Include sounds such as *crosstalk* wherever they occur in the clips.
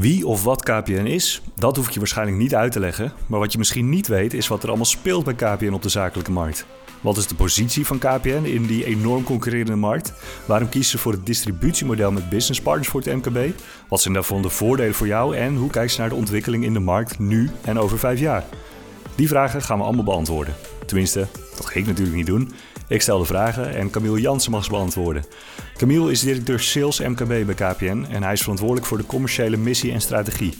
Wie of wat KPN is, dat hoef ik je waarschijnlijk niet uit te leggen. Maar wat je misschien niet weet, is wat er allemaal speelt bij KPN op de zakelijke markt. Wat is de positie van KPN in die enorm concurrerende markt? Waarom kiezen ze voor het distributiemodel met business partners voor het MKB? Wat zijn daarvan de voordelen voor jou en hoe kijken ze naar de ontwikkeling in de markt nu en over vijf jaar? Die vragen gaan we allemaal beantwoorden. Tenminste, dat ga ik natuurlijk niet doen. Ik stel de vragen en Camille Jansen mag ze beantwoorden. Camille is directeur Sales MKB bij KPN en hij is verantwoordelijk voor de commerciële missie en strategie.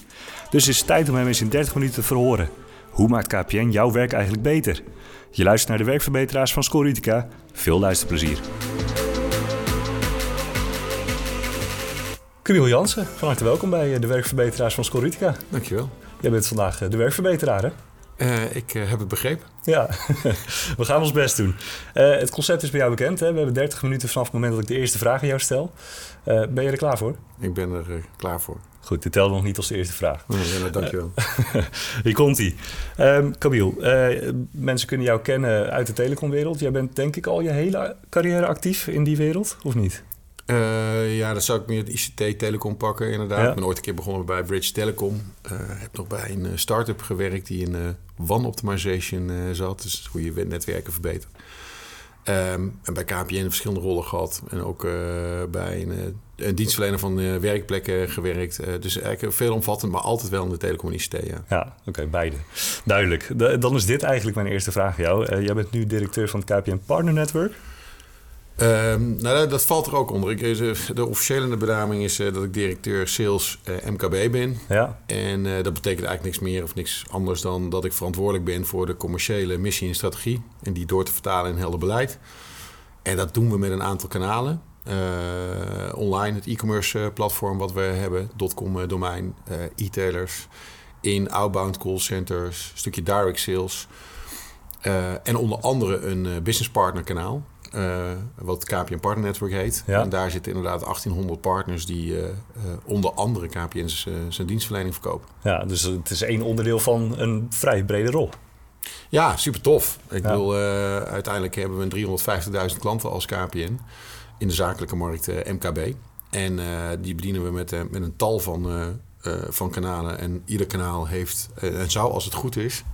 Dus het is tijd om hem eens in 30 minuten te verhoren. Hoe maakt KPN jouw werk eigenlijk beter? Je luistert naar de werkverbeteraars van Scoritica. Veel luisterplezier. Camille Jansen, van harte welkom bij de werkverbeteraars van Scoritica. Dankjewel. Jij bent vandaag de werkverbeteraar, hè? Uh, ik uh, heb het begrepen. Ja, *laughs* we gaan ons best doen. Uh, het concept is bij jou bekend. Hè? We hebben 30 minuten vanaf het moment dat ik de eerste vraag aan jou stel. ben je er klaar voor? Ik ben er klaar voor. Goed, dit telde nog niet als de eerste vraag. Nee, ja, nou, dankjewel. *laughs* Hier komt-ie. Um, Camille, mensen kunnen jou kennen uit de telecomwereld. Jij bent denk ik al je hele carrière actief in die wereld, of niet? Uh, ja, dan zou ik meer het ICT-telecom pakken, inderdaad. Ik ben ooit een keer begonnen bij Bridge Telecom. Uh, heb nog bij een start-up gewerkt die in uh, One Optimization zat. Dus hoe je netwerken verbetert. Um, en bij KPN verschillende rollen gehad. En ook bij een, een, dienstverlener van werkplekken gewerkt. dus eigenlijk veel omvattend, maar altijd wel in de telecom en ICT, ja. Ja, oké, beide. Duidelijk. dan is dit eigenlijk mijn eerste vraag aan jou. jij bent nu directeur van het KPN Partner Network. Um, nou, dat, valt er ook onder. Ik, eh, de officiële benaming is uh, dat ik directeur sales uh, eh, MKB ben. Ja. En uh, dat betekent eigenlijk niks meer of niks anders dan dat ik verantwoordelijk ben voor de commerciële missie en strategie. En die door te vertalen in helder beleid. En dat doen we met een aantal kanalen. online, het e-commerce platform wat we hebben, .com domein, e-tailers, in outbound call centers, een stukje direct sales. en onder andere een business partner kanaal. Uh, wat KPN Partner Network heet. En daar zitten inderdaad 1800 partners die uh, uh, onder andere KPN zijn dienstverlening verkopen. Ja, dus het is één onderdeel van een vrij brede rol. Ja, super tof. Ik ja. bedoel, uiteindelijk hebben we 350.000 klanten als KPN in de zakelijke markt MKB. En die bedienen we met, met een tal van, van kanalen. En ieder kanaal heeft, en zou als het goed is,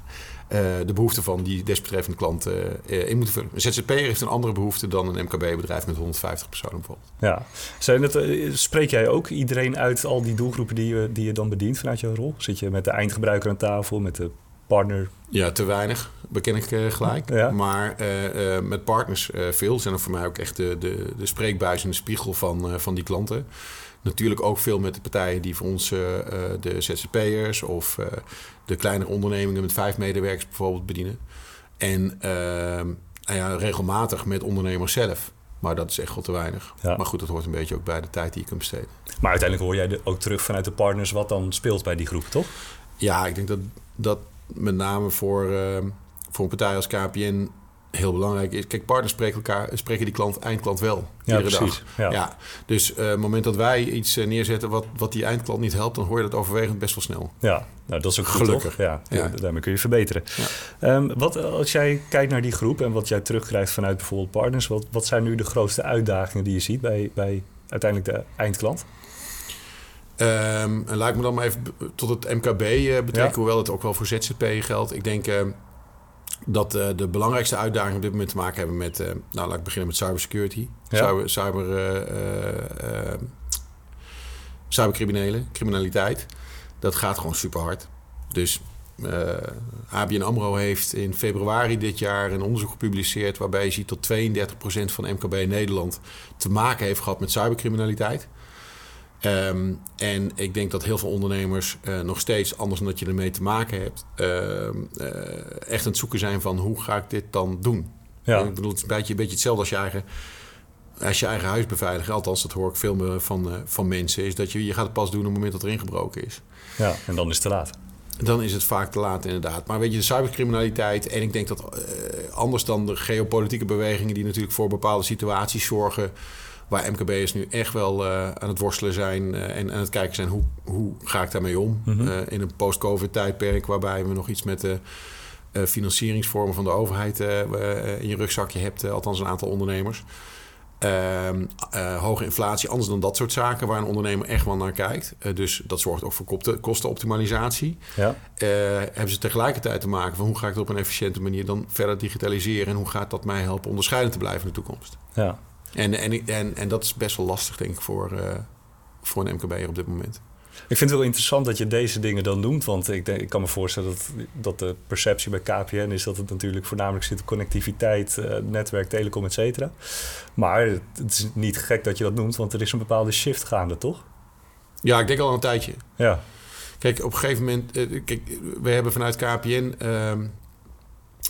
de behoeften van die desbetreffende klant uh, in moeten vullen. Een ZZP'er heeft een andere behoefte dan een MKB-bedrijf met 150 personen bijvoorbeeld. Ja. Zijn het, spreek jij ook iedereen uit al die doelgroepen die je, die je dan bedient vanuit jouw rol? Zit je met de eindgebruiker aan tafel, met de partner? Ja, te weinig, beken ik uh, gelijk. Ja. Maar uh, uh, met partners veel zijn er voor mij ook echt de, de, de spreekbuis en de spiegel van, van die klanten. Natuurlijk ook veel met de partijen die voor ons de ZZP'ers of de kleinere ondernemingen met vijf medewerkers bijvoorbeeld bedienen. En ehm, nou ja, regelmatig met ondernemers zelf. Maar dat is echt wel te weinig. Maar goed, dat hoort een beetje ook bij de tijd die je kunt besteden. Maar uiteindelijk hoor jij ook terug vanuit de partners wat dan speelt bij die groep, toch? Ja, ik denk dat dat met name voor, ehm, voor een partij als KPN heel belangrijk is. Kijk, partners spreken, elkaar, spreken die klant, eindklant wel. Ja, precies. Ja. ja. Dus uh, het moment dat wij iets uh, neerzetten wat, wat die eindklant niet helpt, dan hoor je dat overwegend best wel snel. Ja, nou, dat is ook gelukkig. Ja, ja, daarmee kun je verbeteren. Um, wat als jij kijkt naar die groep en wat jij terugkrijgt vanuit bijvoorbeeld partners, wat, wat zijn nu de grootste uitdagingen die je ziet bij, bij uiteindelijk de eindklant? Um, en laat ik me dan maar even tot het MKB uh, betrekken, hoewel het ook wel voor ZZP geldt. Ik denk ehm, dat uh, de belangrijkste uitdagingen op dit moment te maken hebben met, uh, nou laat ik beginnen met cybersecurity, ja. cyber, cyber, uh, cybercriminelen, criminaliteit. Dat gaat gewoon super hard. Dus ABN AMRO heeft in februari dit jaar een onderzoek gepubliceerd waarbij je ziet dat 32% van MKB in Nederland te maken heeft gehad met cybercriminaliteit. Um, en ik denk dat heel veel ondernemers uh, nog steeds, anders dan dat je ermee te maken hebt, uh, uh, echt aan het zoeken zijn van hoe ga ik dit dan doen. Ja. Ik bedoel, het is een beetje, een beetje hetzelfde als je eigen, als je eigen huis beveiligen. Althans, dat hoor ik veel meer van, van mensen. Is dat je, je gaat het pas doen op het moment dat er ingebroken is. Ja, en dan is het te laat. Dan is het vaak te laat, inderdaad. Maar weet je, de cybercriminaliteit. En ik denk dat anders dan de geopolitieke bewegingen, die natuurlijk voor bepaalde situaties zorgen waar MKB'ers nu echt wel uh, aan het worstelen zijn uh, en aan het kijken zijn hoe, hoe ga ik daarmee om. Mm -hmm. uh, in een post-COVID tijdperk waarbij we nog iets met de financieringsvormen van de overheid in je rugzakje hebt, althans een aantal ondernemers. Ehm, eh, hoge inflatie, anders dan dat soort zaken waar een ondernemer echt wel naar kijkt. Dus dat zorgt ook voor kostenoptimalisatie. Ja. Hebben ze tegelijkertijd te maken van hoe ga ik het op een efficiënte manier dan verder digitaliseren en hoe gaat dat mij helpen onderscheidend te blijven in de toekomst. Ja. En, en, en, en dat is best wel lastig, denk ik, voor, voor een MKB'er op dit moment. Ik vind het wel interessant dat je deze dingen dan noemt. Want ik, denk, ik kan me voorstellen dat, dat de perceptie bij KPN is dat het natuurlijk voornamelijk zit op connectiviteit, uh, netwerk, telecom, et cetera. Maar het, is niet gek dat je dat noemt, want er is een bepaalde shift gaande, toch? Ja, ik denk al een tijdje. Ja. Kijk, op een gegeven moment, uh, kijk, we hebben vanuit KPN ehm,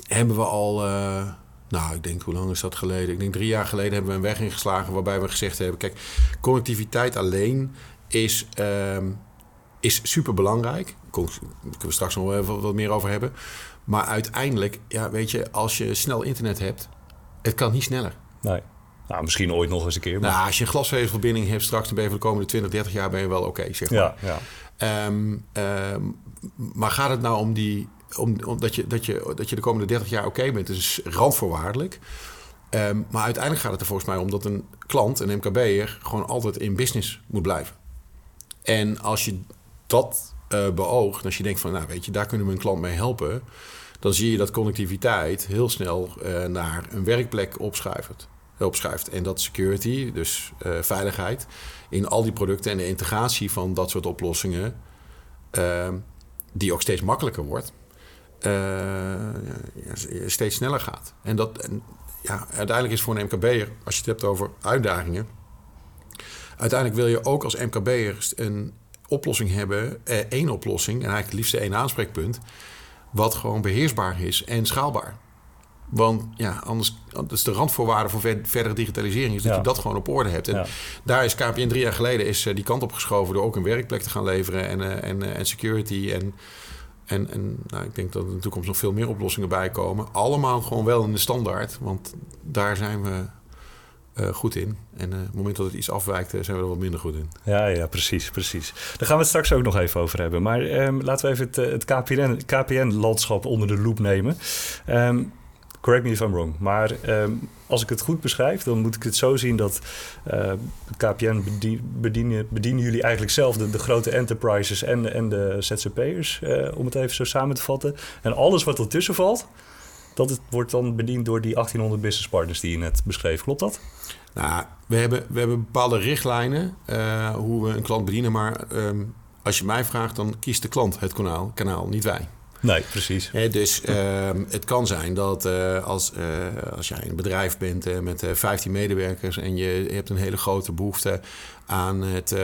hebben we al. Uh, nou, ik denk, hoe lang is dat geleden? Ik denk drie jaar geleden hebben we een weg ingeslagen waarbij we gezegd hebben: kijk, connectiviteit alleen is, um, is super belangrijk. Daar kunnen we straks nog even wat meer over hebben. Maar uiteindelijk, ja, weet je, als je snel internet hebt, het kan niet sneller. Nee. Nou, misschien ooit nog eens een keer. Maar... Nou, als je een glasvezelverbinding hebt straks, dan ben je voor de komende 20, 30 jaar ben je wel oké, zeg maar. Ja, ja. Um, um, maar gaat het nou om die, om, om dat, je, dat, je, dat je de komende 30 jaar oké bent? Is randvoorwaardelijk. Um, maar uiteindelijk gaat het er volgens mij om dat een klant, een MKB'er, gewoon altijd in business moet blijven. En als je dat uh, beoogt, als je denkt van, nou weet je, daar kunnen we een klant mee helpen, dan zie je dat connectiviteit heel snel uh, naar een werkplek opschuift. opschuift. En dat security, dus uh, veiligheid, in al die producten en de integratie van dat soort oplossingen, die ook steeds makkelijker wordt, steeds sneller gaat. En dat, en, ja, uiteindelijk is voor een MKB'er, als je het hebt over uitdagingen, Uiteindelijk wil je ook als MKB'er een oplossing hebben, eh, één oplossing, en eigenlijk het liefst één aanspreekpunt, wat gewoon beheersbaar is en schaalbaar. Want ja, anders dat is de randvoorwaarde voor verdere digitalisering is dat je dat gewoon op orde hebt. En daar is KPN drie jaar geleden is, uh, die kant op geschoven door ook een werkplek te gaan leveren en, en, en security. En, en, en nou, ik denk dat er in de toekomst nog veel meer oplossingen bij komen. Allemaal gewoon wel in de standaard, want daar zijn we uh, goed in. En uh, op het moment dat het iets afwijkt, uh, zijn we er wat minder goed in. Ja, ja, precies, precies. Daar gaan we het straks ook nog even over hebben. Maar um, laten we even het, het KPN, KPN-landschap onder de loep nemen. Um, correct me if I'm wrong. Maar um, als ik het goed beschrijf, dan moet ik het zo zien dat KPN bedienen, bedienen jullie eigenlijk zelf de, de grote enterprises en, en de ZZP'ers, om het even zo samen te vatten. En alles wat ertussen valt, dat het wordt dan bediend door die 1800 business partners die je net beschreef. Klopt dat? Nou, we hebben, we hebben bepaalde richtlijnen uh, hoe we een klant bedienen. Maar um, als je mij vraagt, dan kiest de klant het kanaal, kanaal niet wij. Nee, precies. dus um, het kan zijn dat uh, als, uh, als jij een bedrijf bent met 15 medewerkers en je hebt een hele grote behoefte aan het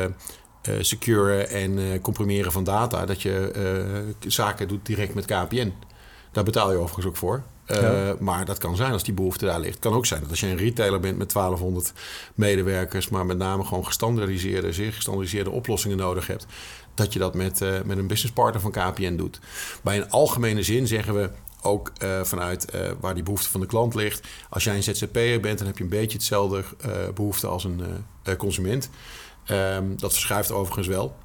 securen en comprimeren van data, dat je zaken doet direct met KPN. Daar betaal je overigens ook voor. Uh, Maar dat kan zijn als die behoefte daar ligt. Het kan ook zijn dat als je een retailer bent met 1200 medewerkers, maar met name gewoon gestandardiseerde, zeer gestandardiseerde oplossingen nodig hebt, dat je dat met, uh, met een businesspartner van KPN doet. Bij een algemene zin zeggen we ook uh, vanuit waar die behoefte van de klant ligt. Als jij een ZZP'er bent, dan heb je een beetje hetzelfde behoefte als een consument. Um, dat verschuift overigens wel.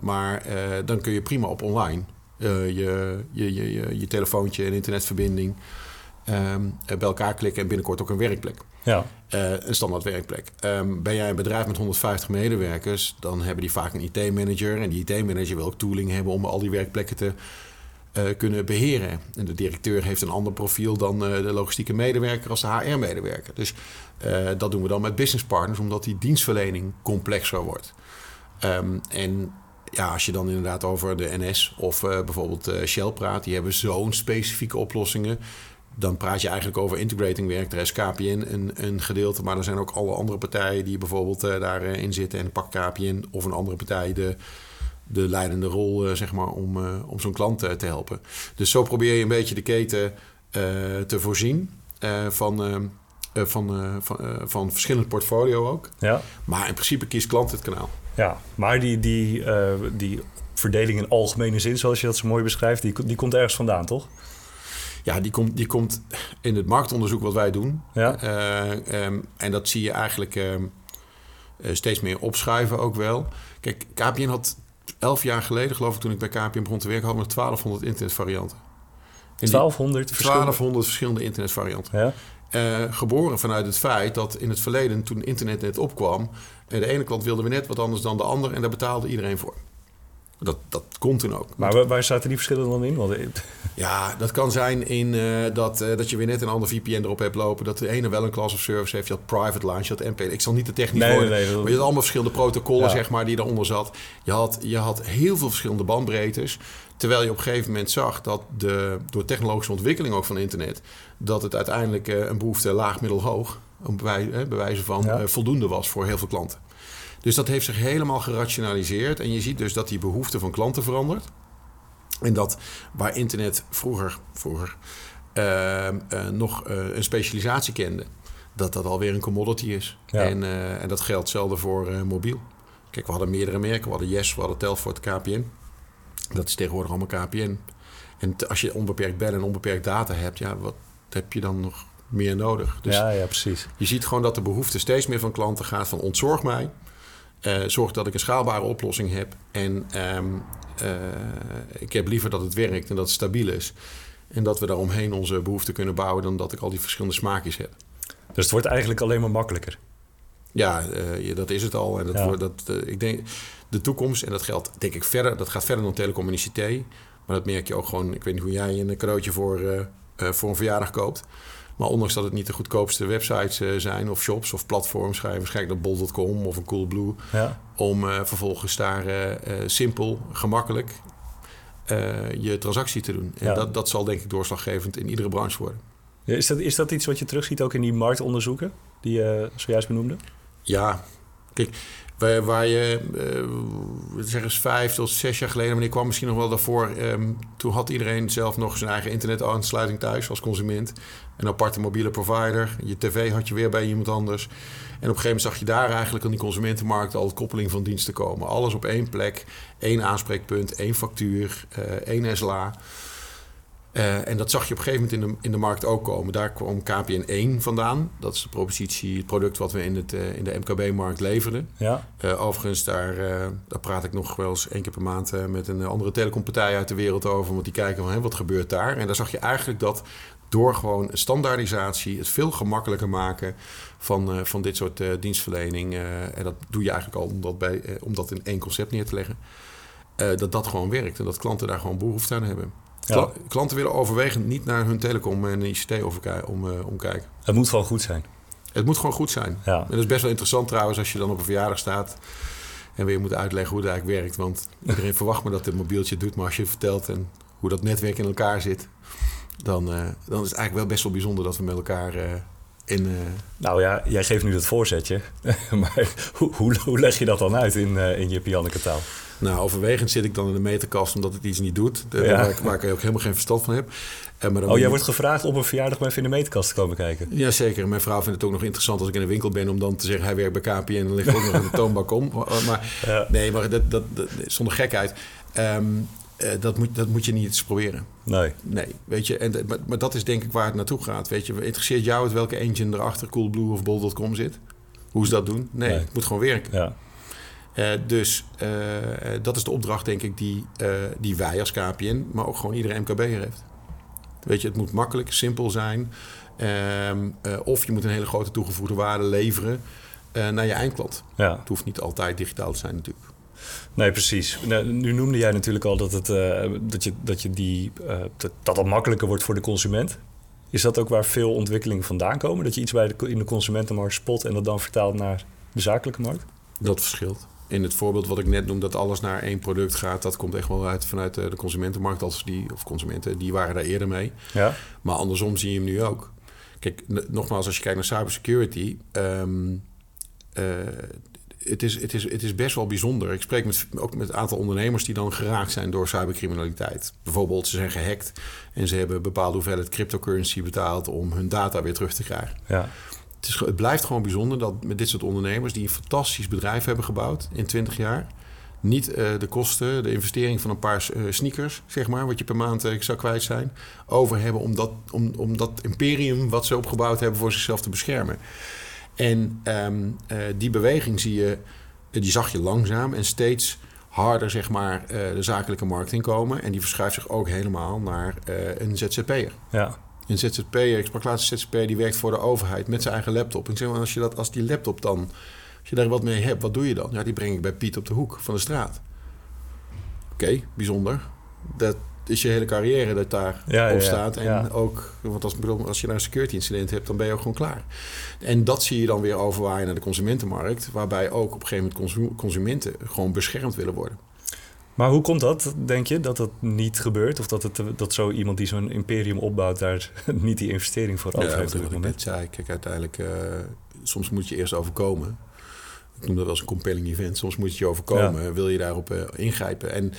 maar dan kun je prima op online uh, je, je, je, je, telefoontje en internetverbinding um, bij elkaar klikken en binnenkort ook een werkplek. Ja. Uh, een standaard werkplek. Um, ben jij een bedrijf met 150 medewerkers, dan hebben die vaak een IT-manager. En die IT-manager wil ook tooling hebben om al die werkplekken te uh, kunnen beheren. En de directeur heeft een ander profiel dan de logistieke medewerker als de HR-medewerker. Dus dat doen we dan met business partners, omdat die dienstverlening complexer wordt. Um, en ja, als je dan inderdaad over de NS of uh, bijvoorbeeld uh, Shell praat, die hebben zo'n specifieke oplossingen. Dan praat je eigenlijk over integrating werk. Er is KPN een, een gedeelte, maar er zijn ook alle andere partijen die bijvoorbeeld uh, daarin zitten. En pak KPN of een andere partij de, de leidende rol, zeg maar, om, om zo'n klant te helpen. Dus zo probeer je een beetje de keten te voorzien van van, van, van verschillend portfolio ook. Ja. Maar in principe kiest klant het kanaal. Ja, maar die, die, uh, die verdeling in algemene zin, zoals je dat zo mooi beschrijft, die, die komt ergens vandaan, toch? Ja, die komt, die komt in het marktonderzoek wat wij doen. Ja. Uh, um, en dat zie je eigenlijk um, steeds meer opschuiven ook wel. Kijk, KPN had elf jaar geleden, geloof ik, toen ik bij KPN begon te werken, hadden we 1200 internetvarianten. 1200 verschillende... 1200 verschillende internetvarianten. Ja. Geboren vanuit het feit dat in het verleden, toen internet net opkwam, de ene klant wilde weer net wat anders dan de ander en daar betaalde iedereen voor. Dat, dat komt toen ook. Maar waar, zaten die verschillen dan in? Want... Ja, dat kan zijn in uh, dat, uh, dat je weer net een ander VPN erop hebt lopen. Dat de ene wel een class of service heeft. Je had private line, je had MP. Ik zal niet de technisch nee, worden. Nee, nee, maar je had allemaal verschillende protocollen zeg maar, die eronder zat. Je had, je had heel veel verschillende bandbreedtes. Terwijl je op een gegeven moment zag dat de, door technologische ontwikkeling ook van internet... dat het uiteindelijk uh, een behoefte laag, middel, hoog... bij, bij wijze van voldoende was voor heel veel klanten. Dus dat heeft zich helemaal gerationaliseerd. En je ziet dus dat die behoefte van klanten verandert. En dat waar internet vroeger, vroeger ehm, eh, nog uh, een specialisatie kende, dat dat alweer een commodity is. En, uh, en dat geldt hetzelfde voor mobiel. Kijk, we hadden meerdere merken. We hadden Yes, we hadden Telfort, KPN. Dat is tegenwoordig allemaal KPN. En als je onbeperkt bellen en onbeperkt data hebt, ja, wat heb je dan nog meer nodig? Dus ja, ja, precies. Je ziet gewoon dat de behoefte steeds meer van klanten gaat van ontzorg mij. Uh, zorg dat ik een schaalbare oplossing heb. En ehm, eh, ik heb liever dat het werkt en dat het stabiel is. En dat we daaromheen onze behoeften kunnen bouwen dan dat ik al die verschillende smaakjes heb. Dus het wordt eigenlijk alleen maar makkelijker. Ja, uh, dat is het al. En dat, wordt, dat, ik denk, de toekomst, en dat geldt denk ik verder, dat gaat verder dan telecom en ICT. Maar dat merk je ook gewoon, ik weet niet hoe jij een cadeautje voor, voor een verjaardag koopt. Maar ondanks dat het niet de goedkoopste websites uh, zijn of shops of platforms, ga je waarschijnlijk naar bol.com of een Coolblue. Ja. Om uh, vervolgens daar uh, simpel, gemakkelijk je transactie te doen. En dat, dat zal denk ik doorslaggevend in iedere branche worden. Ja, is, dat, is dat iets wat je terugziet ook in die marktonderzoeken die je zojuist benoemde? Ja, kijk, Waar, je, uh, zeg eens vijf tot zes jaar geleden, maar ik kwam misschien nog wel daarvoor. Um, toen had iedereen zelf nog zijn eigen internetaansluiting thuis als consument. Een aparte mobiele provider. Je tv had je weer bij iemand anders. En op een gegeven moment zag je daar eigenlijk aan die consumentenmarkt al de koppeling van diensten komen. Alles op één plek, één aanspreekpunt, één factuur, uh, één SLA. Uh, en dat zag je op een gegeven moment in de, in de markt ook komen. Daar kwam KPN 1 vandaan. Dat is de propositie, het product wat we in, het, uh, in de MKB-markt leverden. Ja. Uh, overigens, daar, daar praat ik nog wel eens één keer per maand met een andere telecompartij uit de wereld over. Want die kijken van, hé, wat gebeurt daar? En daar zag je eigenlijk dat door gewoon standaardisatie, het veel gemakkelijker maken van, van dit soort dienstverlening. en dat doe je eigenlijk al om dat, bij, om dat in één concept neer te leggen. dat dat gewoon werkt en dat klanten daar gewoon behoefte aan hebben. Klanten willen overwegend niet naar hun telecom en ICT om, uh, omkijken. Het moet gewoon goed zijn. Het moet gewoon goed zijn. Ja. En dat is best wel interessant trouwens als je dan op een verjaardag staat en weer moet uitleggen hoe het eigenlijk werkt. Want iedereen *laughs* verwacht maar dat het mobieltje doet, maar als je vertelt en hoe dat netwerk in elkaar zit, dan, uh, dan is het eigenlijk wel best wel bijzonder dat we met elkaar uh, in. Nou ja, jij geeft nu dat voorzetje, *laughs* maar hoe, hoe, hoe, leg je dat dan uit in, in je Pianneke taal? Nou, overwegend zit ik dan in de meterkast omdat het iets niet doet. Waar, ik, waar, ik, ook helemaal geen verstand van heb. En maar dan oh, jij wordt gevraagd op een verjaardag bij even in de meterkast te komen kijken? Jazeker. Mijn vrouw vindt het ook nog interessant als ik in een winkel ben... om dan te zeggen, hij werkt bij KPN en dan ligt ook nog een *laughs* toonbak om. Maar, Nee, maar dat, dat, dat, zonder gekheid. Um, uh, dat, moet, dat moet je niet eens proberen. Nee. Nee, weet je. En, maar, maar, dat is denk ik waar het naartoe gaat. Weet je, interesseert jou het welke engine erachter Coolblue of Bol.com zit? Hoe ze dat doen? Nee, nee, het moet gewoon werken. Ja. Uh, dus uh, dat is de opdracht, denk ik, die, uh, die wij als KPN, maar ook gewoon iedere MKB heeft. Weet je, het moet makkelijk, simpel zijn. Ehm, of je moet een hele grote toegevoegde waarde leveren naar je eindklant. Ja. Het hoeft niet altijd digitaal te zijn, natuurlijk. Nee, precies. Nou, nu noemde jij natuurlijk al dat, het, dat, je, dat, je die, dat, dat het makkelijker wordt voor de consument. Is dat ook waar veel ontwikkelingen vandaan komen? Dat je iets bij de, in de consumentenmarkt spot en dat dan vertaalt naar de zakelijke markt? Dat verschilt in het voorbeeld wat ik net noem, dat alles naar één product gaat, dat komt echt wel uit vanuit de consumentenmarkt. Als die, of consumenten, die waren daar eerder mee. Ja. Maar andersom zie je hem nu ook. Kijk, nogmaals, als je kijkt naar cybersecurity. Um, het, is, het, is, het is best wel bijzonder. Ik spreek met, ook met een aantal ondernemers die dan geraakt zijn door cybercriminaliteit. Bijvoorbeeld, ze zijn gehackt en ze hebben bepaalde hoeveelheid cryptocurrency betaald om hun data weer terug te krijgen. Ja het, blijft gewoon bijzonder dat met dit soort ondernemers... die een fantastisch bedrijf hebben gebouwd in 20 jaar... niet uh, de kosten, de investering van een paar uh, sneakers, zeg maar... wat je per maand uh, zou kwijt zijn... over hebben om dat, om, om dat imperium wat ze opgebouwd hebben... voor zichzelf te beschermen. En um, die beweging zie je, die zag je langzaam en steeds harder zeg maar, de zakelijke markt inkomen. En die verschuift zich ook helemaal naar een ZZP'er. Ja. Een ZZP'er, ik sprak laatst een ZZP'er, die werkt voor de overheid met zijn eigen laptop. En ik zeg maar, als, je dat, als die laptop dan, als je daar wat mee hebt, wat doe je dan? Ja, die breng ik bij Piet op de hoek van de straat. Oké, bijzonder. Dat is je hele carrière dat daar op staat. En ook, want als, als je nou een security incident hebt, dan ben je ook gewoon klaar. En dat zie je dan weer overwaaien naar de consumentenmarkt, waarbij ook op een gegeven moment consumenten gewoon beschermd willen worden. Maar hoe komt dat, denk je, dat dat niet gebeurt? Of dat, het, dat zo iemand die zo'n imperium opbouwt daar *laughs* niet die investering voor over heeft op het moment? zei, kijk, uiteindelijk, uh, soms moet je eerst overkomen. Ik noem dat wel eens een compelling event. Soms moet je je overkomen, wil je daarop uh, ingrijpen. En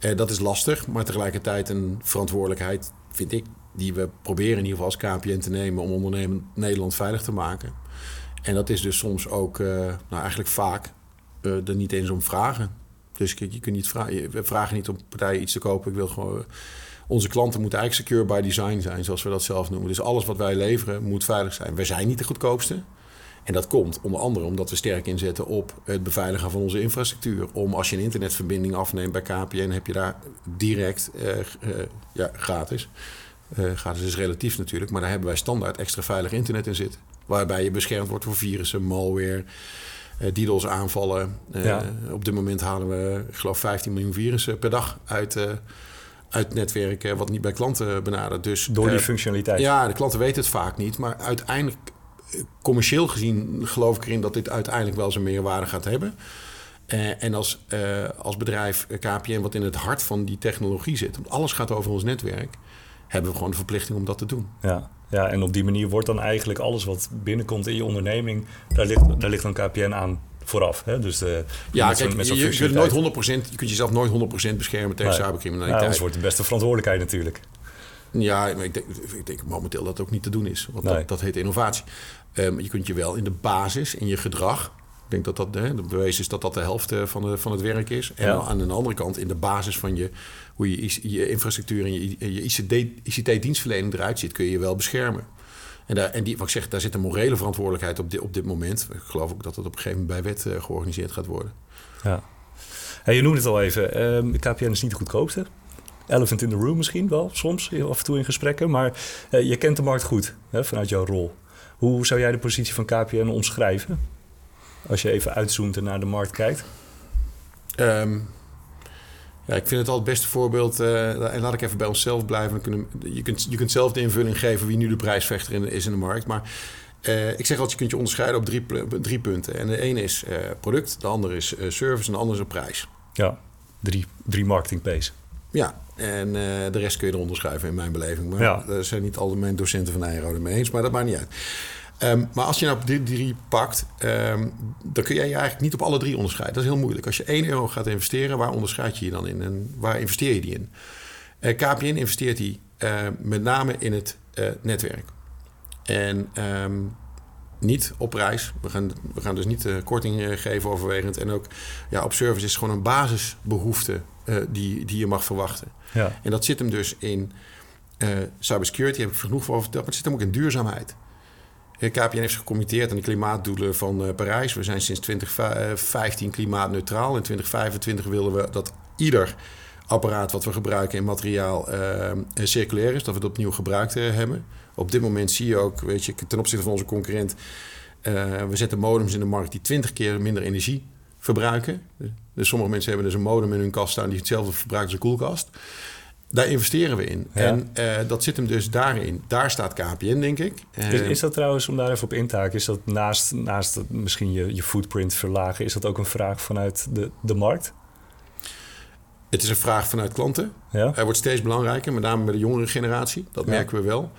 uh, dat is lastig, maar tegelijkertijd een verantwoordelijkheid, vind ik, die we proberen in ieder geval als KPN te nemen om ondernemen Nederland veilig te maken. En dat is dus soms ook, nou eigenlijk vaak, er niet eens om vragen. Dus je kunt niet vragen, we vragen niet om partijen iets te kopen. Ik wil gewoon. Onze klanten moeten eigenlijk secure by design zijn, zoals we dat zelf noemen. Dus alles wat wij leveren moet veilig zijn. Wij zijn niet de goedkoopste. En dat komt onder andere omdat we sterk inzetten op het beveiligen van onze infrastructuur. Om als je een internetverbinding afneemt bij KPN, heb je daar direct uh, uh, ja, gratis. Uh, gratis is relatief natuurlijk, maar daar hebben wij standaard extra veilig internet in zitten. Waarbij je beschermd wordt voor virussen, malware, DDoS aanvallen. Uh, Op dit moment halen we, ik geloof, 15 miljoen virussen per dag uit, uh, uit netwerken, wat niet bij klanten benadert. Dus, Door die functionaliteit? Ja, de klanten weten het vaak niet. Maar uiteindelijk, commercieel gezien, geloof ik erin dat dit uiteindelijk wel zijn meerwaarde gaat hebben. en als, als bedrijf KPN, wat in het hart van die technologie zit, want alles gaat over ons netwerk, hebben we gewoon de verplichting om dat te doen. Ja. Ja, en op die manier wordt dan eigenlijk alles wat binnenkomt in je onderneming, daar ligt, daar ligt dan KPN aan vooraf. Hè? Dus de, ja, kijk, je, je, kunt nooit 100%, je kunt jezelf nooit 100% beschermen tegen nee. cybercriminaliteit. Ja, dat wordt de beste verantwoordelijkheid natuurlijk. Ja, maar ik denk, ik denk momenteel dat het ook niet te doen is. Want dat, dat heet innovatie. Um, je kunt je wel in de basis, in je gedrag... Ik denk dat dat hè, de bewezen is dat dat de helft eh, van, de, van het werk is. En ja. aan de andere kant, in de basis van je, hoe je, je infrastructuur en je, je ICT-dienstverlening eruit ziet, kun je je wel beschermen. En, daar, en die, wat ik zeg, daar zit een morele verantwoordelijkheid op dit, op dit moment. Ik geloof ook dat het op een gegeven moment bij wet uh, georganiseerd gaat worden. Ja. Hey, je noemde het al even. Um, KPN is niet de goedkoopste. Elephant in the room misschien wel, soms af en toe in gesprekken. Maar uh, je kent de markt goed hè, vanuit jouw rol. Hoe zou jij de positie van KPN omschrijven? Als je even uitzoomt en naar de markt kijkt. Um, ja, ik vind het al het beste voorbeeld. Uh, en laat ik even bij onszelf blijven. Kunnen, je, kunt, je kunt zelf de invulling geven wie nu de prijsvechter in, is in de markt. Maar uh, ik zeg altijd, je kunt je onderscheiden op drie, drie punten. En de ene is uh, product, de andere is service en de andere is een prijs. Ja, drie, drie marketing pace. Ja, en de rest kun je eronder schuiven in mijn beleving. Maar ja. daar zijn niet al mijn docenten van Nijrode mee eens. Maar dat maakt niet uit. Um, maar als je nou die drie pakt, um, dan kun jij je eigenlijk niet op alle drie onderscheiden. Dat is heel moeilijk. Als je 1 euro gaat investeren, waar onderscheid je je dan in? En waar investeer je die in? Uh, eh, KPN investeert die uh, met name in het uh, netwerk. En um, niet op prijs. We gaan, we gaan dus niet korting geven overwegend. En ook ja, op service is gewoon een basisbehoefte die, die je mag verwachten. Ja. En dat zit hem dus in cybersecurity, heb ik genoeg voor verteld. Maar het zit hem ook in duurzaamheid. KPN heeft gecommitteerd aan de klimaatdoelen van uh, Parijs. We zijn sinds 2015 klimaatneutraal. In 2025 willen we dat ieder apparaat wat we gebruiken in materiaal circulair is. Dat we het opnieuw gebruikt hebben. Op dit moment zie je ook, weet je, ten opzichte van onze concurrent... we zetten modems in de markt die 20 keer minder energie verbruiken. Dus sommige mensen hebben dus een modem in hun kast staan... die hetzelfde verbruikt als een koelkast. Daar investeren we in. En uh, dat zit hem dus daarin. Daar staat KPN, denk ik. Is, is, dat trouwens, om daar even op in te haken... is dat naast, naast misschien je, je footprint verlagen... is dat ook een vraag vanuit de, de markt? Het is een vraag vanuit klanten. Ja. Hij wordt steeds belangrijker, met name bij de jongere generatie. Dat ja. merken we wel.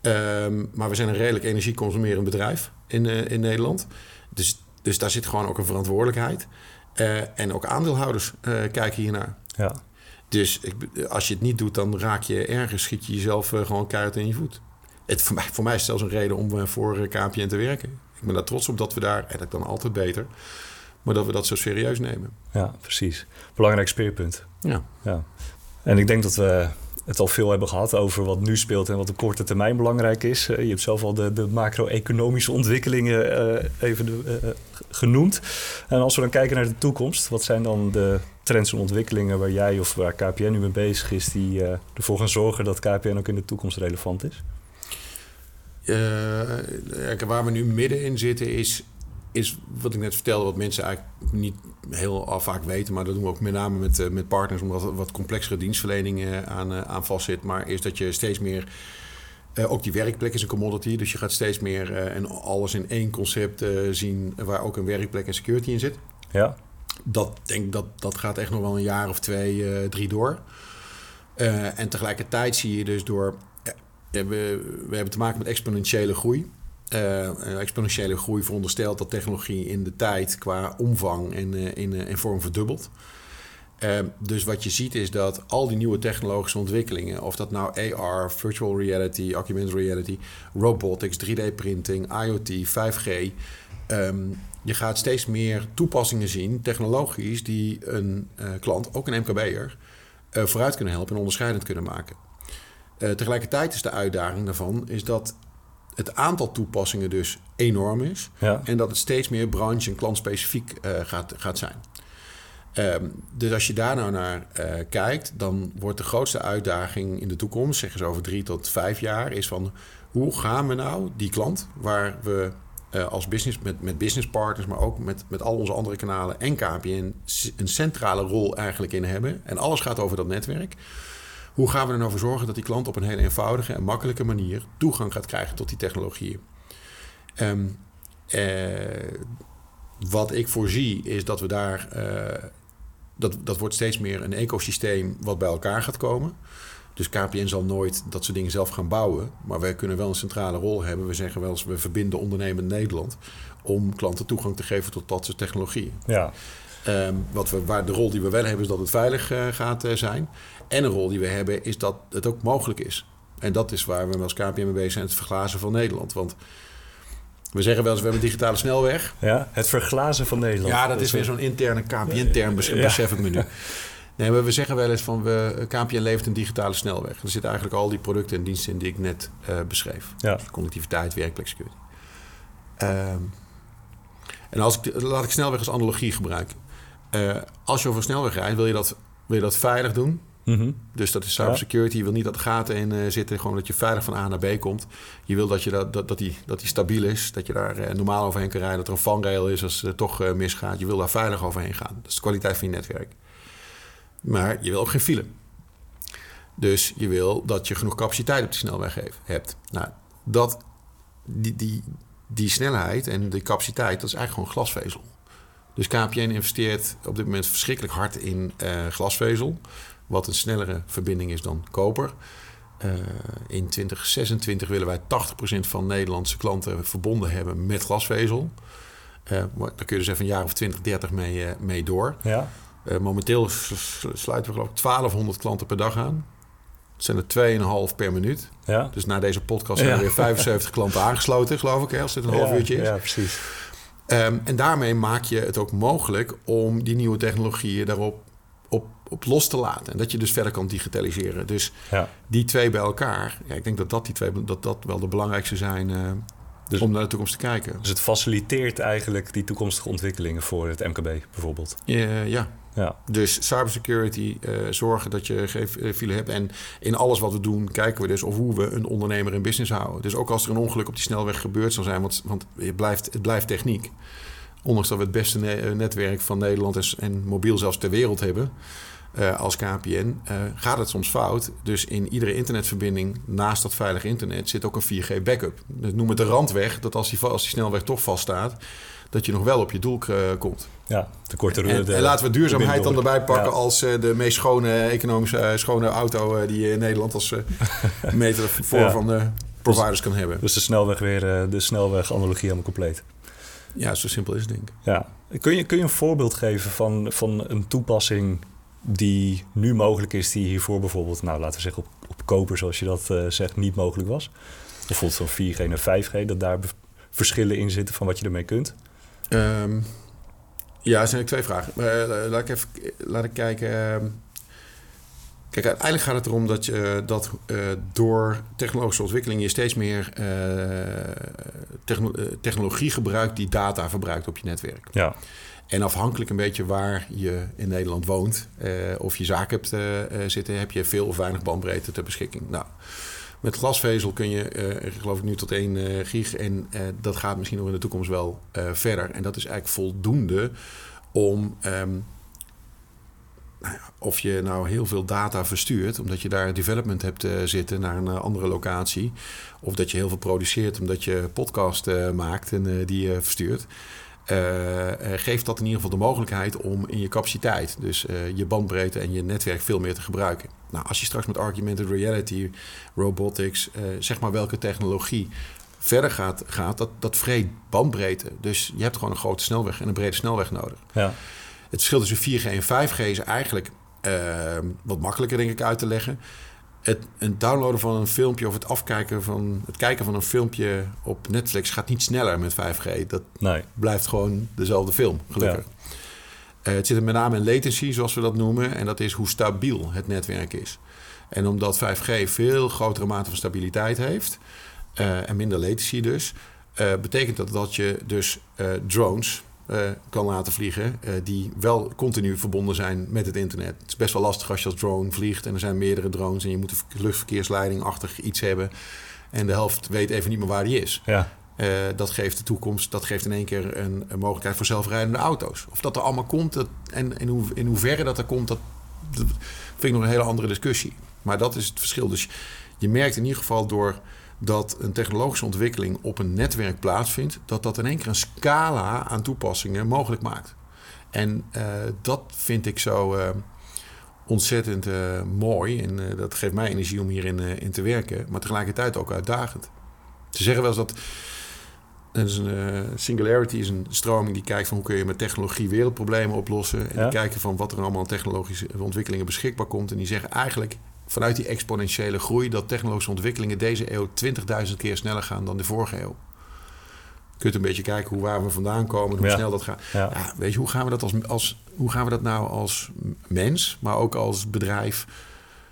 Um, maar we zijn een redelijk energieconsumerend bedrijf in, uh, in Nederland. Dus, dus daar zit gewoon ook een verantwoordelijkheid. en ook aandeelhouders kijken hiernaar. Ja. Dus ik, als je het niet doet, dan raak je ergens, schiet je jezelf uh, gewoon keihard in je voet. Het, voor, mij, voor mij is het zelfs een reden om uh, voor eh, KPN te werken. Ik ben daar trots op dat we daar, en dat kan altijd beter, maar dat we dat zo serieus nemen. Ja, precies. Belangrijk speerpunt. Ja. ja. En ik denk dat we het al veel hebben gehad over wat nu speelt en wat op korte termijn belangrijk is. je hebt zelf al de, de macro-economische ontwikkelingen even de, genoemd. En als we dan kijken naar de toekomst, wat zijn dan de trends en ontwikkelingen waar jij of waar KPN nu mee bezig is, die ervoor gaan zorgen dat KPN ook in de toekomst relevant is? waar we nu middenin zitten is, is wat ik net vertelde, wat mensen eigenlijk niet heel al vaak weten, maar dat doen we ook met name met, met partners, omdat er wat complexere dienstverlening aan, aan vast zit. Maar is dat je steeds meer uh, ook die werkplek is een commodity, dus je gaat steeds meer uh, en alles in één concept uh, zien waar ook een werkplek en security in zit. Ja. Dat denk dat dat gaat echt nog wel een jaar of twee, drie door. en tegelijkertijd zie je dus door, we, we hebben te maken met exponentiële groei. Exponentiële groei veronderstelt dat technologie in de tijd qua omvang en in, in vorm verdubbelt. Ehm, dus wat je ziet is dat al die nieuwe technologische ontwikkelingen, of dat nou AR, virtual reality, augmented reality, robotics, 3D-printing, IoT, 5G, ehm, je gaat steeds meer toepassingen zien, technologisch, die een uh, klant, ook een MKB'er, uh, vooruit kunnen helpen en onderscheidend kunnen maken. Uh, tegelijkertijd is de uitdaging daarvan is dat het aantal toepassingen dus enorm is en dat het steeds meer branche- en klantspecifiek gaat, gaat zijn. Ehm, dus als je daar nou naar uh, kijkt, dan wordt de grootste uitdaging in de toekomst, zeggen ze over drie tot vijf jaar, is van hoe gaan we nou die klant, waar we uh, als business, met, met business partners, maar ook met, met al onze andere kanalen en KPN een centrale rol eigenlijk in hebben. En alles gaat over dat netwerk. Hoe gaan we er nou voor zorgen dat die klant op een hele eenvoudige en makkelijke manier toegang gaat krijgen tot die technologieën? Um, wat ik voorzie is dat we daar dat, dat wordt steeds meer een ecosysteem wat bij elkaar gaat komen. Dus KPN zal nooit dat soort dingen zelf gaan bouwen. Maar wij kunnen wel een centrale rol hebben. We zeggen wel eens, we verbinden ondernemend Nederland... om klanten toegang te geven tot dat soort technologieën. Ja. Um, wat we, waar de rol die we wel hebben is dat het veilig uh, gaat uh, zijn. En een rol die we hebben is dat het ook mogelijk is. En dat is waar we als KPN mee bezig zijn, het verglazen van Nederland. Want we zeggen wel eens, we hebben een digitale snelweg. Ja, het verglazen van Nederland. Ja, dat, is weer zo'n interne KPN-term, besef ik me nu. Nee, maar we zeggen wel eens van, we, KPN levert een digitale snelweg. Er zitten eigenlijk al die producten en diensten in die ik net uh, beschreef. Ja. Dus connectiviteit, werkplek, security. Um, en als ik, laat ik snelweg als analogie gebruiken. Uh, als je over snelweg rijdt, wil je dat, wil je dat veilig doen. Mhm. Dus dat is cybersecurity. Je wil niet dat gaten in uh, zitten, gewoon dat je veilig van A naar B komt. Je wil dat, je dat, dat, dat, die, dat die stabiel is, dat je daar uh, normaal overheen kan rijden, dat er een vangrail is als het toch uh, misgaat. Je wil daar veilig overheen gaan. Dat is de kwaliteit van je netwerk. Maar je wil ook geen file. Dus je wil dat je genoeg capaciteit op de snelweg hebt. Nou, dat, die, die, die snelheid en die capaciteit, dat is eigenlijk gewoon glasvezel. Dus KPN investeert op dit moment verschrikkelijk hard in glasvezel wat een snellere verbinding is dan koper. Uh, in 2026 willen wij 80% van Nederlandse klanten verbonden hebben met glasvezel. Uh, daar kun je dus even een jaar of 20, 30 mee, uh, mee door. Ja. momenteel sluiten we geloof ik 1200 klanten per dag aan. Het zijn er 2,5 per minuut. Ja. Dus na deze podcast zijn er weer 75 klanten aangesloten, geloof ik, hè, als dit een half uurtje is. Ja, precies. Um, en daarmee maak je het ook mogelijk om die nieuwe technologieën daarop op, los te laten. En dat je dus verder kan digitaliseren. Dus ja. die twee bij elkaar, ja, ik denk dat dat, die twee, dat, dat wel de belangrijkste zijn uh, dus, om naar de toekomst te kijken. Dus het faciliteert eigenlijk die toekomstige ontwikkelingen voor het MKB bijvoorbeeld? Uh, ja. ja. Dus cybersecurity, uh, zorgen dat je geen file hebt. En in alles wat we doen, kijken we dus of hoe we een ondernemer in business houden. Dus ook als er een ongeluk op die snelweg gebeurd zal zijn, want, want het, blijft, het blijft techniek ondanks dat we het beste netwerk van Nederland en mobiel zelfs ter wereld hebben, uh, als KPN, uh, gaat het soms fout. Dus in iedere internetverbinding, naast dat veilige internet, zit ook een 4G backup. Dus noem het de randweg, dat als die, als die snelweg toch vaststaat, dat je nog wel op je doel uh, komt. Ja, de korte en, de, en laten we duurzaamheid dan erbij pakken ja. als de meest schone, economische, schone auto die je in Nederland als *laughs* meter voor ja. van de providers kan hebben. Dus de snelweg weer, de snelweg-analogie helemaal compleet. Ja, zo simpel is het denk ik. Ja. Kun, je, kun je een voorbeeld geven van, van een toepassing die nu mogelijk is, die hiervoor bijvoorbeeld, nou laten we zeggen op, op koper, zoals je dat uh, zegt, niet mogelijk was? Bijvoorbeeld van 4G naar 5G, dat daar verschillen in zitten van wat je ermee kunt? Um, ja, er zijn twee vragen. Uh, laat ik even laat ik kijken. Uh, Kijk, uiteindelijk gaat het erom dat, je, dat uh, door technologische ontwikkeling je steeds meer techno technologie gebruikt die data verbruikt op je netwerk. Ja. En afhankelijk een beetje waar je in Nederland woont uh, of je zaak hebt zitten, heb je veel of weinig bandbreedte ter beschikking. Nou, Met glasvezel kun je, uh, geloof ik, nu tot 1 uh, gig. En uh, dat gaat misschien nog in de toekomst wel verder. En dat is eigenlijk voldoende om. Um, nou of je nou heel veel data verstuurt, omdat je daar development hebt zitten naar een andere locatie. Of dat je heel veel produceert, omdat je podcast maakt en die je verstuurt. Geeft dat in ieder geval de mogelijkheid om in je capaciteit, dus je bandbreedte en je netwerk veel meer te gebruiken. Nou, als je straks met augmented reality, robotics, zeg maar welke technologie verder gaat, gaat dat, dat vreet bandbreedte. Dus je hebt gewoon een grote snelweg en een brede snelweg nodig. Ja. Het verschil tussen 4G en 5G is eigenlijk uh, wat makkelijker, denk ik, uit te leggen. Het, het downloaden van een filmpje of het afkijken van het kijken van een filmpje op Netflix gaat niet sneller met 5G. Dat nee. blijft gewoon dezelfde film, gelukkig. Ja. Uh, het zit er met name in latency, zoals we dat noemen. En dat is hoe stabiel het netwerk is. En omdat 5G veel grotere mate van stabiliteit heeft... Uh, en minder latency dus... Uh, betekent dat dat je dus drones kan laten vliegen... die wel continu verbonden zijn met het internet. Het is best wel lastig als je als drone vliegt... en er zijn meerdere drones... en je moet een luchtverkeersleiding-achtig iets hebben... en de helft weet even niet meer waar die is. Ja. Uh, dat geeft de toekomst, dat geeft in één keer een, een, mogelijkheid voor zelfrijdende auto's. Of dat er allemaal komt dat, en in, hoe, in hoeverre dat er komt, dat, dat, vind ik nog een hele andere discussie. Maar dat is het verschil. Dus je merkt in ieder geval door dat een technologische ontwikkeling op een netwerk plaatsvindt, dat dat in één keer een scala aan toepassingen mogelijk maakt. En uh, dat vind ik zo uh, ontzettend mooi. En dat geeft mij energie om hierin in te werken, maar tegelijkertijd ook uitdagend. Ze zeggen wel eens dat is een, Singularity is een stroming die kijkt van hoe kun je met technologie wereldproblemen oplossen. En die kijken van wat er allemaal aan technologische ontwikkelingen beschikbaar komt. En die zeggen eigenlijk vanuit die exponentiële groei dat technologische ontwikkelingen deze eeuw 20.000 keer sneller gaan dan de vorige eeuw. Je kunt een beetje kijken hoe waar we vandaan komen, hoe snel dat gaat. Ja. ja. weet je, hoe gaan we dat als, als hoe gaan we dat nou als mens, maar ook als bedrijf?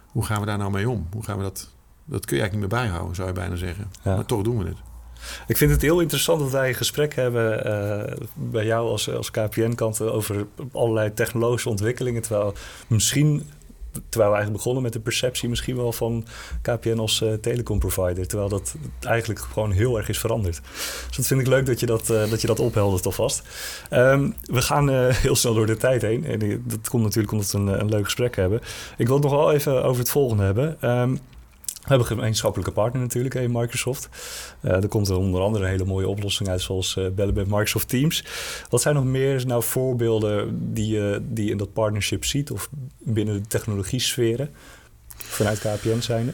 Hoe gaan we daar nou mee om? Hoe gaan we dat? Dat kun je eigenlijk niet meer bijhouden, zou je bijna zeggen. Maar toch doen we het. Ik vind het heel interessant dat wij een gesprek hebben uh, bij jou als, als KPN-kant over allerlei technologische ontwikkelingen. Terwijl misschien, terwijl we eigenlijk begonnen met de perceptie misschien wel van KPN als uh, telecomprovider. Terwijl dat eigenlijk gewoon heel erg is veranderd. Dus dat vind ik leuk dat je dat, uh, dat, je dat opheldert alvast. Um, we gaan *laughs* heel snel door de tijd heen. En dat komt natuurlijk omdat we een, een leuk gesprek hebben. Ik wil het nog wel even over het volgende hebben. Um, we hebben een gemeenschappelijke partner natuurlijk, in Microsoft. Uh, er komt er onder andere een hele mooie oplossing uit, zoals uh, bellen met Microsoft Teams. Wat zijn nog meer nou voorbeelden die je die in dat partnership ziet, of binnen de technologie-sferen, vanuit KPN zijnde?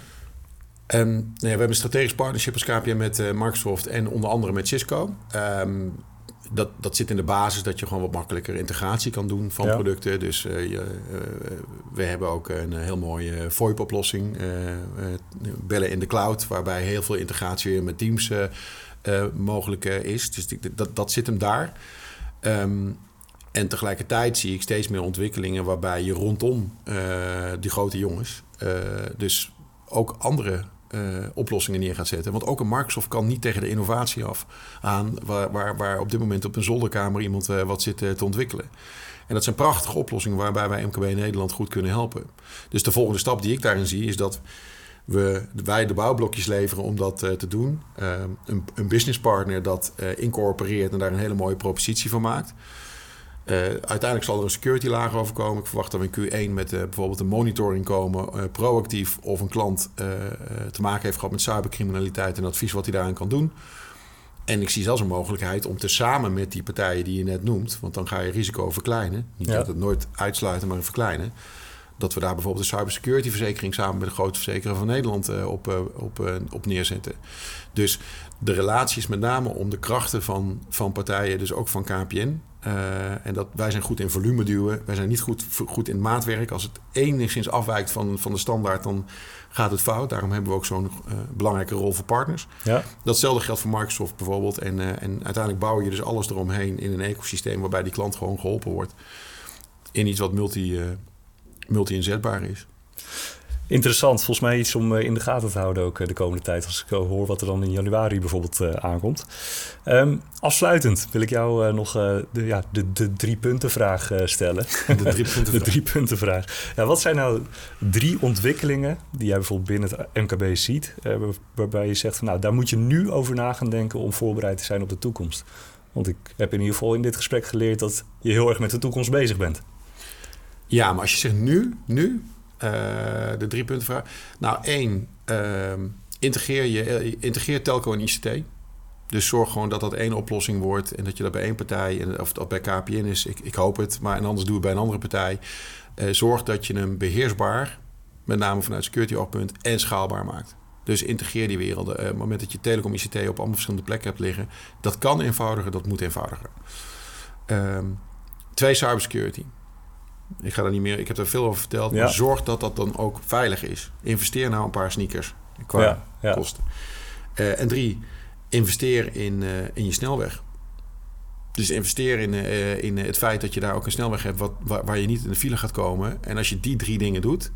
Um, nou ja, we hebben een strategisch partnership als KPN met uh, Microsoft en onder andere met Cisco. Um, dat, dat zit in de basis dat je gewoon wat makkelijker integratie kan doen van producten. Dus uh, je, uh, we hebben ook een heel mooie VoIP-oplossing, uh, bellen in de cloud, waarbij heel veel integratie weer met Teams mogelijk is. Dus die, dat, dat zit hem daar. Um, en tegelijkertijd zie ik steeds meer ontwikkelingen waarbij je rondom die grote jongens, dus ook andere uh, oplossingen neer gaat zetten. Want ook een Microsoft kan niet tegen de innovatie af aan... waar, waar, waar op dit moment op een zolderkamer iemand uh, wat zit uh, te ontwikkelen. En dat zijn prachtige oplossingen waarbij wij MKB Nederland goed kunnen helpen. Dus de volgende stap die ik daarin zie is dat we, wij de bouwblokjes leveren om dat te doen. een, een businesspartner dat incorporeert en daar een hele mooie propositie van maakt. Uh, uiteindelijk zal er een security laag over komen. Ik verwacht dat we in Q1 met uh, bijvoorbeeld een monitoring komen, uh, proactief of een klant te maken heeft gehad met cybercriminaliteit en advies wat hij daaraan kan doen. En ik zie zelfs een mogelijkheid om te samen met die partijen die je net noemt, want dan ga je risico verkleinen. Niet dat het nooit uitsluiten, maar verkleinen. Dat we daar bijvoorbeeld een cybersecurity verzekering samen met de grote verzekeraar van Nederland op, op, op neerzetten. Dus de relaties met name om de krachten van, van partijen, dus ook van KPN, uh, en dat, wij zijn goed in volume duwen. Wij zijn niet goed, goed in maatwerk. Als het enigszins afwijkt van, van de standaard, dan gaat het fout. Daarom hebben we ook zo'n uh, belangrijke rol voor partners. Ja. Datzelfde geldt voor Microsoft bijvoorbeeld. En, uh, en uiteindelijk bouw je dus alles eromheen in een ecosysteem waarbij die klant gewoon geholpen wordt. In iets wat multi, multi-inzetbaar is. Interessant, volgens mij iets om in de gaten te houden ook de komende tijd. Als ik hoor wat er dan in januari bijvoorbeeld aankomt. Um, afsluitend wil ik jou nog de, ja, de, de drie punten vraag stellen. De drie punten *laughs* de drie punten vraag. Ja, wat zijn nou drie ontwikkelingen die jij bijvoorbeeld binnen het MKB ziet, waarbij je zegt van nou daar moet je nu over na gaan denken om voorbereid te zijn op de toekomst? Want ik heb in ieder geval in dit gesprek geleerd dat je heel erg met de toekomst bezig bent. Ja, maar als je zegt nu, nu, uh, de drie punten vraag. Nou, één, uh, integreer, je, eh, integreer telco en ICT. Dus zorg gewoon dat dat één oplossing wordt en dat je dat bij één partij, of dat bij KPN is, ik, ik hoop het, maar en anders doe het bij een andere partij. Uh, zorg dat je hem beheersbaar, met name vanuit security oogpunt, en schaalbaar maakt. Dus integreer die werelden. op het moment dat je telecom ICT op allemaal verschillende plekken hebt liggen, dat kan eenvoudiger, dat moet eenvoudiger. Um, twee, cybersecurity. Ik ga daar niet meer, ik heb er veel over verteld. Maar zorg dat dat dan ook veilig is. Investeer nou een paar sneakers qua kosten. Uh, en drie, investeer in, uh, in je snelweg. Dus investeer in, uh, in het feit dat je daar ook een snelweg hebt wat, waar, waar, je niet in de file gaat komen. En als je die drie dingen doet,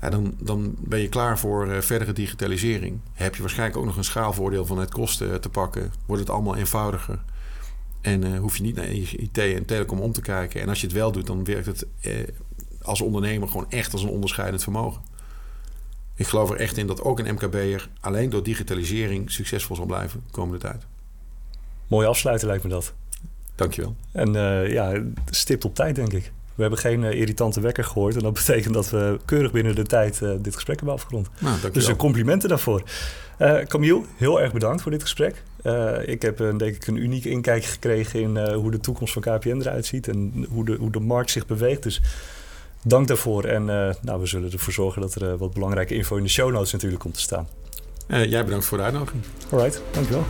ja, dan, dan ben je klaar voor verdere digitalisering. Heb je waarschijnlijk ook nog een schaalvoordeel van het kosten te pakken. Wordt het allemaal eenvoudiger. En uh, hoef je niet naar IT en telecom om te kijken. En als je het wel doet, dan werkt het uh, als ondernemer gewoon echt als een onderscheidend vermogen. Ik geloof er echt in dat ook een MKB'er alleen door digitalisering succesvol zal blijven de komende tijd. Mooi afsluiten lijkt me dat. Dankjewel. En uh, ja, stipt op tijd denk ik. We hebben geen irritante wekker gehoord. En dat *laughs* betekent dat we keurig binnen de tijd dit gesprek hebben afgerond. Nou, dus complimenten daarvoor. Camille, heel erg bedankt voor dit gesprek. Uh, ik heb een, denk ik een unieke inkijk gekregen in uh, hoe de toekomst van KPN eruit ziet en hoe de, hoe de markt zich beweegt. Dus dank daarvoor. En nou, we zullen ervoor zorgen dat er wat belangrijke info in de show notes natuurlijk komt te staan. jij bedankt voor de uitnodiging. Alright, dankjewel.